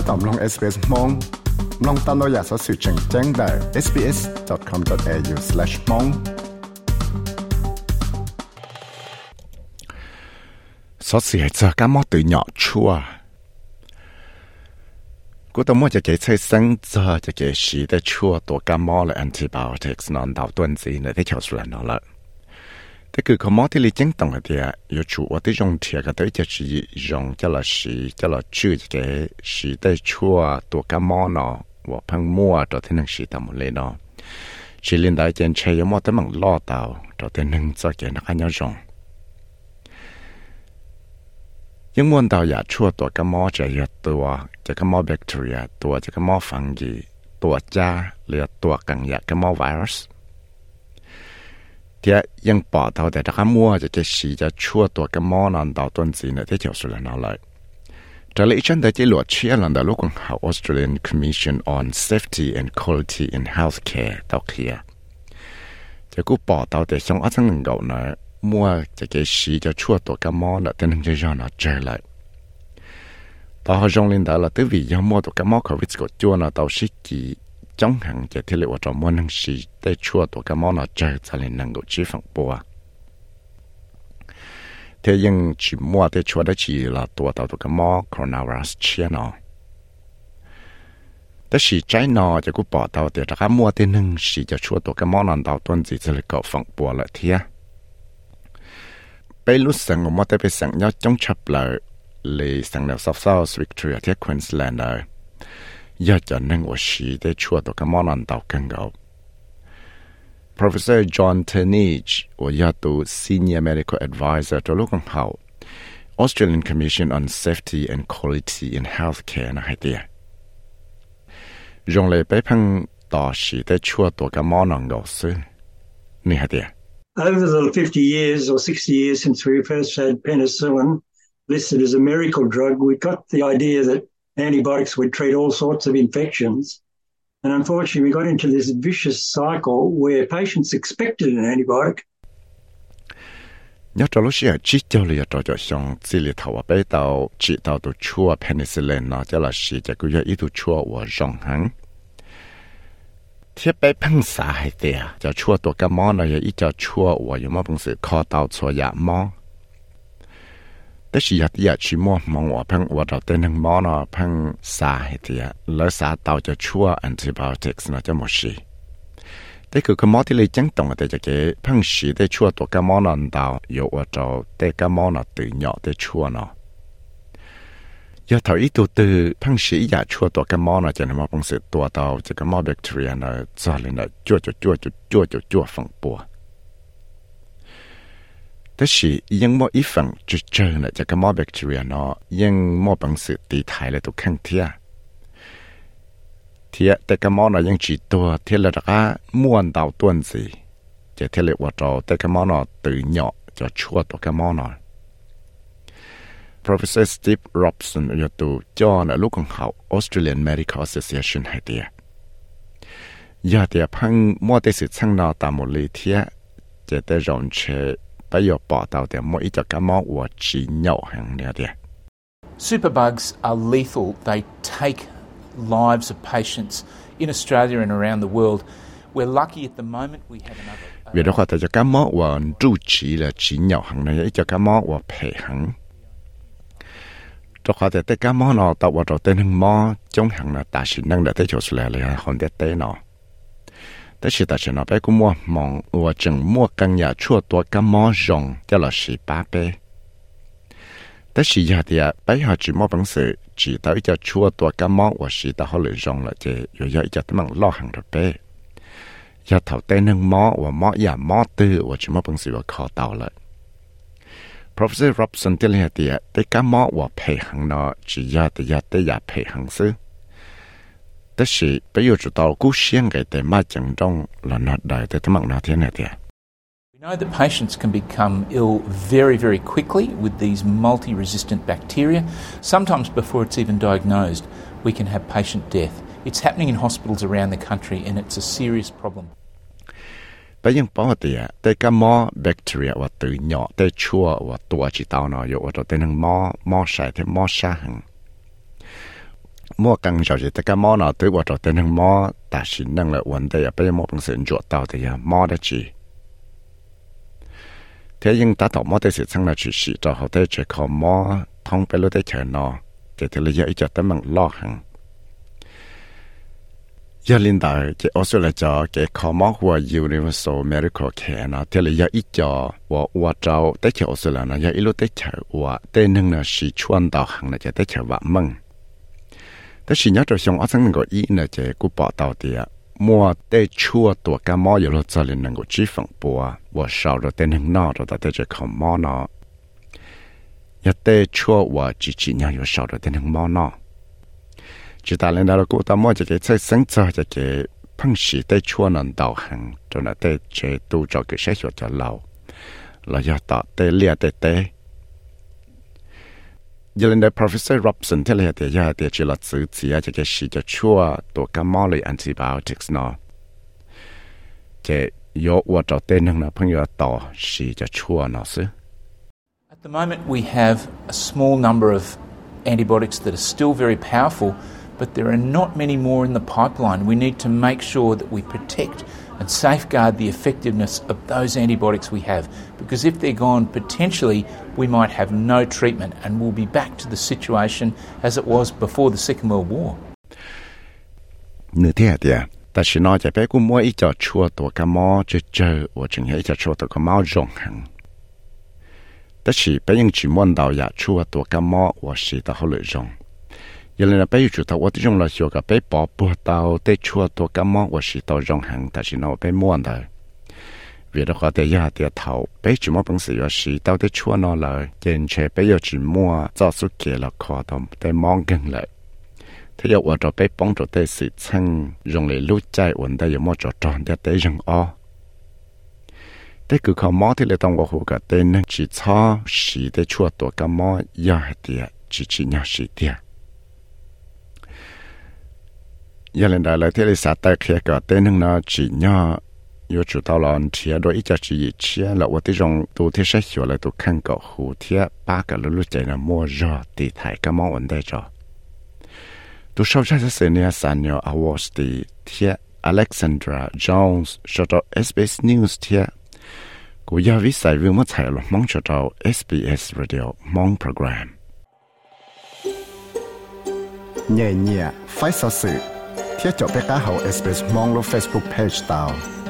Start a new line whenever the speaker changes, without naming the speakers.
ถ้าตอมลอง SBS มองลองตามเราอยากสอสื่อแจ้งแจ้งได้ sbs.com.au/mong
สอสื่อจะก็มอตื่นหยอชัวกูต้องมั่วจะเกยใช้สังจะจะเกยสีได้ชัวตัวก็มอเลย antibiotics นอนดาวต้นจีนเลยที่เขาสุดแล้วละแต่คือเขามอที่ลิจังตรงเดียอยู่ชัวที่ยงเทียก็ได้จะสียงจะละสีจะละชื่อจะเกยสีได้ชัวตัวก็มอเนาะว่าพังมั่วตัวที่นั่งสีทำหมดเลยเนาะสีลินได้เจนเชียมอแต่มันล่อดาวตัวที่นั่งจะ thế cứ có món thì lấy chứng tổng thì à yêu chủ ở tới dùng thiệt cái tới chỉ chỉ dùng cho là chỉ cho là chữ cái chỉ tới chua tổ cá món nó và phăng mua cho thế năng chỉ tầm một nó chỉ liên đại trên chơi có món tới mảng lo tàu cho thế năng cho cái nó khá nhau dùng nhưng muốn tàu giả chua tổ cá món chỉ là tổ chỉ cá món bacteria tổ chỉ cá món fungi tổ cha liệt tổ càng giả cá món virus thế yên bỏ tàu để cho mua cho cái gì cho chua tổ cái món ăn đào tuần gì nữa thì chịu sự là nào lại trở lại chân tới chỉ luật chia lần đầu lúc còn học Australian Commission on Safety and Quality in Healthcare tàu kia. Chỉ cú bỏ tàu để xong ắt sang gạo này mua cho cái gì cho chua tổ cái món nữa thế nên cho cho nó chơi lại tàu họ trong lên đó là tới vì yêu mua tổ cái món covid của chua nó tao xí kỳ chống hàng giờ thì liệu trong món năng sĩ để chua tổ cái món nó chơi ra lên năng 够 chế phẳng bùa. Thế nhưng chỉ mua để chua đó chỉ là tổ tàu tổ cái món coronavirus chia nó. Đó sĩ trái nó cho cũng bỏ tàu để ra mua để năng sĩ cho chua tổ cái món nó tàu tuần gì sẽ là cậu phẳng bùa lại thế bây lúc sáng ngồi mua để bây sáng nhau chống chập lại lì sáng nào sau sau Victoria thế Queensland rồi ลยเกาฝังปัวละเทีย ไปรู้สังว่าแต่ไปสังยอดจงชับเลยเลยสังแนวซอฟต์ซาวส์วิกตอเรียที่ควีนส์แลนด์เลยยอดจะนั่งว่าชีได้ชัวตัวกับมอนันเตากันเกา Professor John Turnage ว่ายอดตัว Senior Medical Advisor ตัวลูกของเขา Australian Commission on Safety and Quality in Healthcare นะให้เดียรงเลยไปพังต่อชีได้ชัวตัวกับมอนันเกาซื้อนี่ให้เดีย
over the 50 years or 60 years since we first had penicillin listed as a miracle drug, we got the idea that antibiotics would treat all sorts of infections. And unfortunately, we got into this vicious cycle where patients expected an antibiotic.
Chỉ cho cho xong chỉ bé tàu chỉ tàu chua penicillin nó cho là chỉ cho chua và rong. Thiết bé phân xả hay tiệt cho chua cái món này cho chua và phần khó tàu chua món. แต่สิยาที่ยาชิมัวมองว่าพังว่าเราเต้นทั้งมอนอพังสาเหตุยแล้วสาเตาจะชั่วแอนติบอติกส์นะจะหมดชีแต่คือคมอที่เลยจังตรงแต่จะเก๋พังสีได้ชั่วตัวกมอนอนเตวอยู่ว่าเราแต่กมอนอตื่นเหยาะได้ชั่วเนาะยาถอยตัวตือพังสีอยากชั่วตัวกมอนอจะนำมาปังสือตัวเตาจะกมอแบคทีเรียนะจะเลยนะจั่วจั่วจั่วจั่วจั่วจั่วฝังปัว ยังมอบังสือตีไทยเลยทุกครั้งเทียเทียแต่ก็มอเนาะยังจีตัวเทียละก็ม้วนดาวต้นสิจะเทียเลยว่าเราแต่ก็มอเนาะตื่นเหาะจะชั่วตัวก็มอเนาะ Professor Steve Robson อยู่ตัวจอนะลูกของเขา Australian Medical Association ให้เดียยาเดียพังมัวได้สิช่างนอตามมูลีเทียจะได้รอนเช 不要报道的，每一只感冒我只尿行了的。
Superbugs are lethal. They take lives of patients in Australia and around the world. We're lucky at the moment we have another.
有的话，这只感冒我住起了，只尿行了，一只感冒我陪很。这话在得感冒了，到我这得很忙，中行了，但是弄了得就是来了，很得得了。 แต่สิแต่ฉันเอาไปกูมัวมองว่าจึงมัวกังยาชั่วตัวกัมอจงจะหลอสีป้าเป้แต่สิยาเดียไปหาจีมอบังสือจีเต่าอีจะชั่วตัวกัมอว่าสีแต่เขาเลยจงละเจอยู่ยาอีจะตั้งล่อหังระเป้ยาเท่าเต้นึงมอว่ามอยามอตื้อว่าจีมอบังสือว่าคอเต่าเลย Professor Robson ที่เลียเดียได้กัมอว่าเพหังนอจียาเดียได้ยาเพหังซื้อ 但是不要知道故乡嘅的嘛正中了那ได้的他们那天那的
We know that patients can become ill very, very quickly with these multi resistant bacteria. Sometimes, before it's even diagnosed, we can have patient death. It's happening in hospitals around the country and it's a serious problem.
ไปยังปอเตียแต่ก็มอแบคทีเรียว่าตื่นเหยาะแต่ชั่วว่าตัวจิตเอาเนาะอยู่ว่าตัวแต่นังมอมอใส่แต่มอชาหัง mua càng rồi thì tất cả mua nào tới vào trò tên hàng mua ta chỉ năng là vấn đề ở bên mua bằng sự chuột tàu thì mua được chỉ thế nhưng ta tổ mua thì sẽ sang là chỉ sử cho họ tới chỉ có mua thông bên lúc tới chờ nó thì thì là giờ ít cho tấm bằng lo hàng giờ linh đạo cái ở số là cho cái khó mắc của universal medical care nó thì là giờ ít cho và và trâu tới chỗ số là nó giờ ít lúc tới chờ và tên nâng là chỉ chuyên đạo hàng là chỉ tới chờ vạn mừng แต่สิ่งนี้จะส่งอัศนึงก็อีนะเจกูปอต่อเดียมัวเตชั่วตัวกามออยู่รถจะเล่นนึงก็ชี้ฝั่งปัวว่าชาวเราเต้นหึงนอเราแต่จะขมอเนาะยาเตชั่วว่าจีจีเนี่ยอยู่ชาวเราเต้นหึงมอเนาะจีตาเล่นเรากูตามอจะเกใช้สังเจอจะเกพังสีเตชั่วนันดาวหังจนเตเจตูจอเกใช้ชัวจะเราเราอยากต่อเตเลียเตเต lên đây professor Robson thế là thì giờ thì chỉ là chữ chỉ cho cái sĩ cho chua tổ cam mò lấy antibiotics nó cái yếu và cho tên năng là phong yếu tạo sĩ cho chua nó xứ
At the moment, we have a small number of antibiotics that are still very powerful, but there are not many more in the pipeline. We need to make sure that we protect and safeguard the effectiveness of those antibiotics we have. Because if they're gone, potentially we might have no treatment and we'll be back to the situation as it was before the Second World War.
เนื้อเทียเดียแต่ฉันน้อยจะไปกูมัวอีจอชัวตัวกะมอจะเจอว่าจึงให้จะชัวตัวกะมอจงหังแต่ฉันไปยังจีมวนดาวยาชัวตัวกะมอว่าสีตาเขาเลยจง giờ là bây giờ tao tôi dùng là sửa cả bỏ bùa tao tê chua tôi cả món và xí tao dùng hàng ta chỉ nó bây mua rồi vì đó có thể giờ thì thầu bây chỉ mua bằng sự và xí tao tê chua nó là trên xe bây giờ chỉ mua cho số kia là khó tao tê món gần lại thế giờ ở chỗ bây bóng chỗ tê sự chân dùng để lút chạy ổn đây giờ mua chỗ tròn để dùng o. Tê cứ khó món thì lại tao có hồ nên chỉ cho xí tê chua tôi cả món giờ thì chỉ chỉ nhau xí tiệt giờ lên đời lời thế là xã tài kia cả tên hưng nó chỉ nhỏ yo chủ tao lon chia đôi ít chỉ chia là 我这种都这些学了都看过蝴蝶八个噜噜在那摸热地台干嘛问的着？都少这些三年三年 awards 的贴 Alexandra Jones 说到 SBS News 贴，古要为啥为么才了？忙说到 SBS Radio 忙 program。nhẹ nhẹ phải sao sự
เฮียเจาะเปก้าเฮาเอสเปมองลง Facebook Page ตาว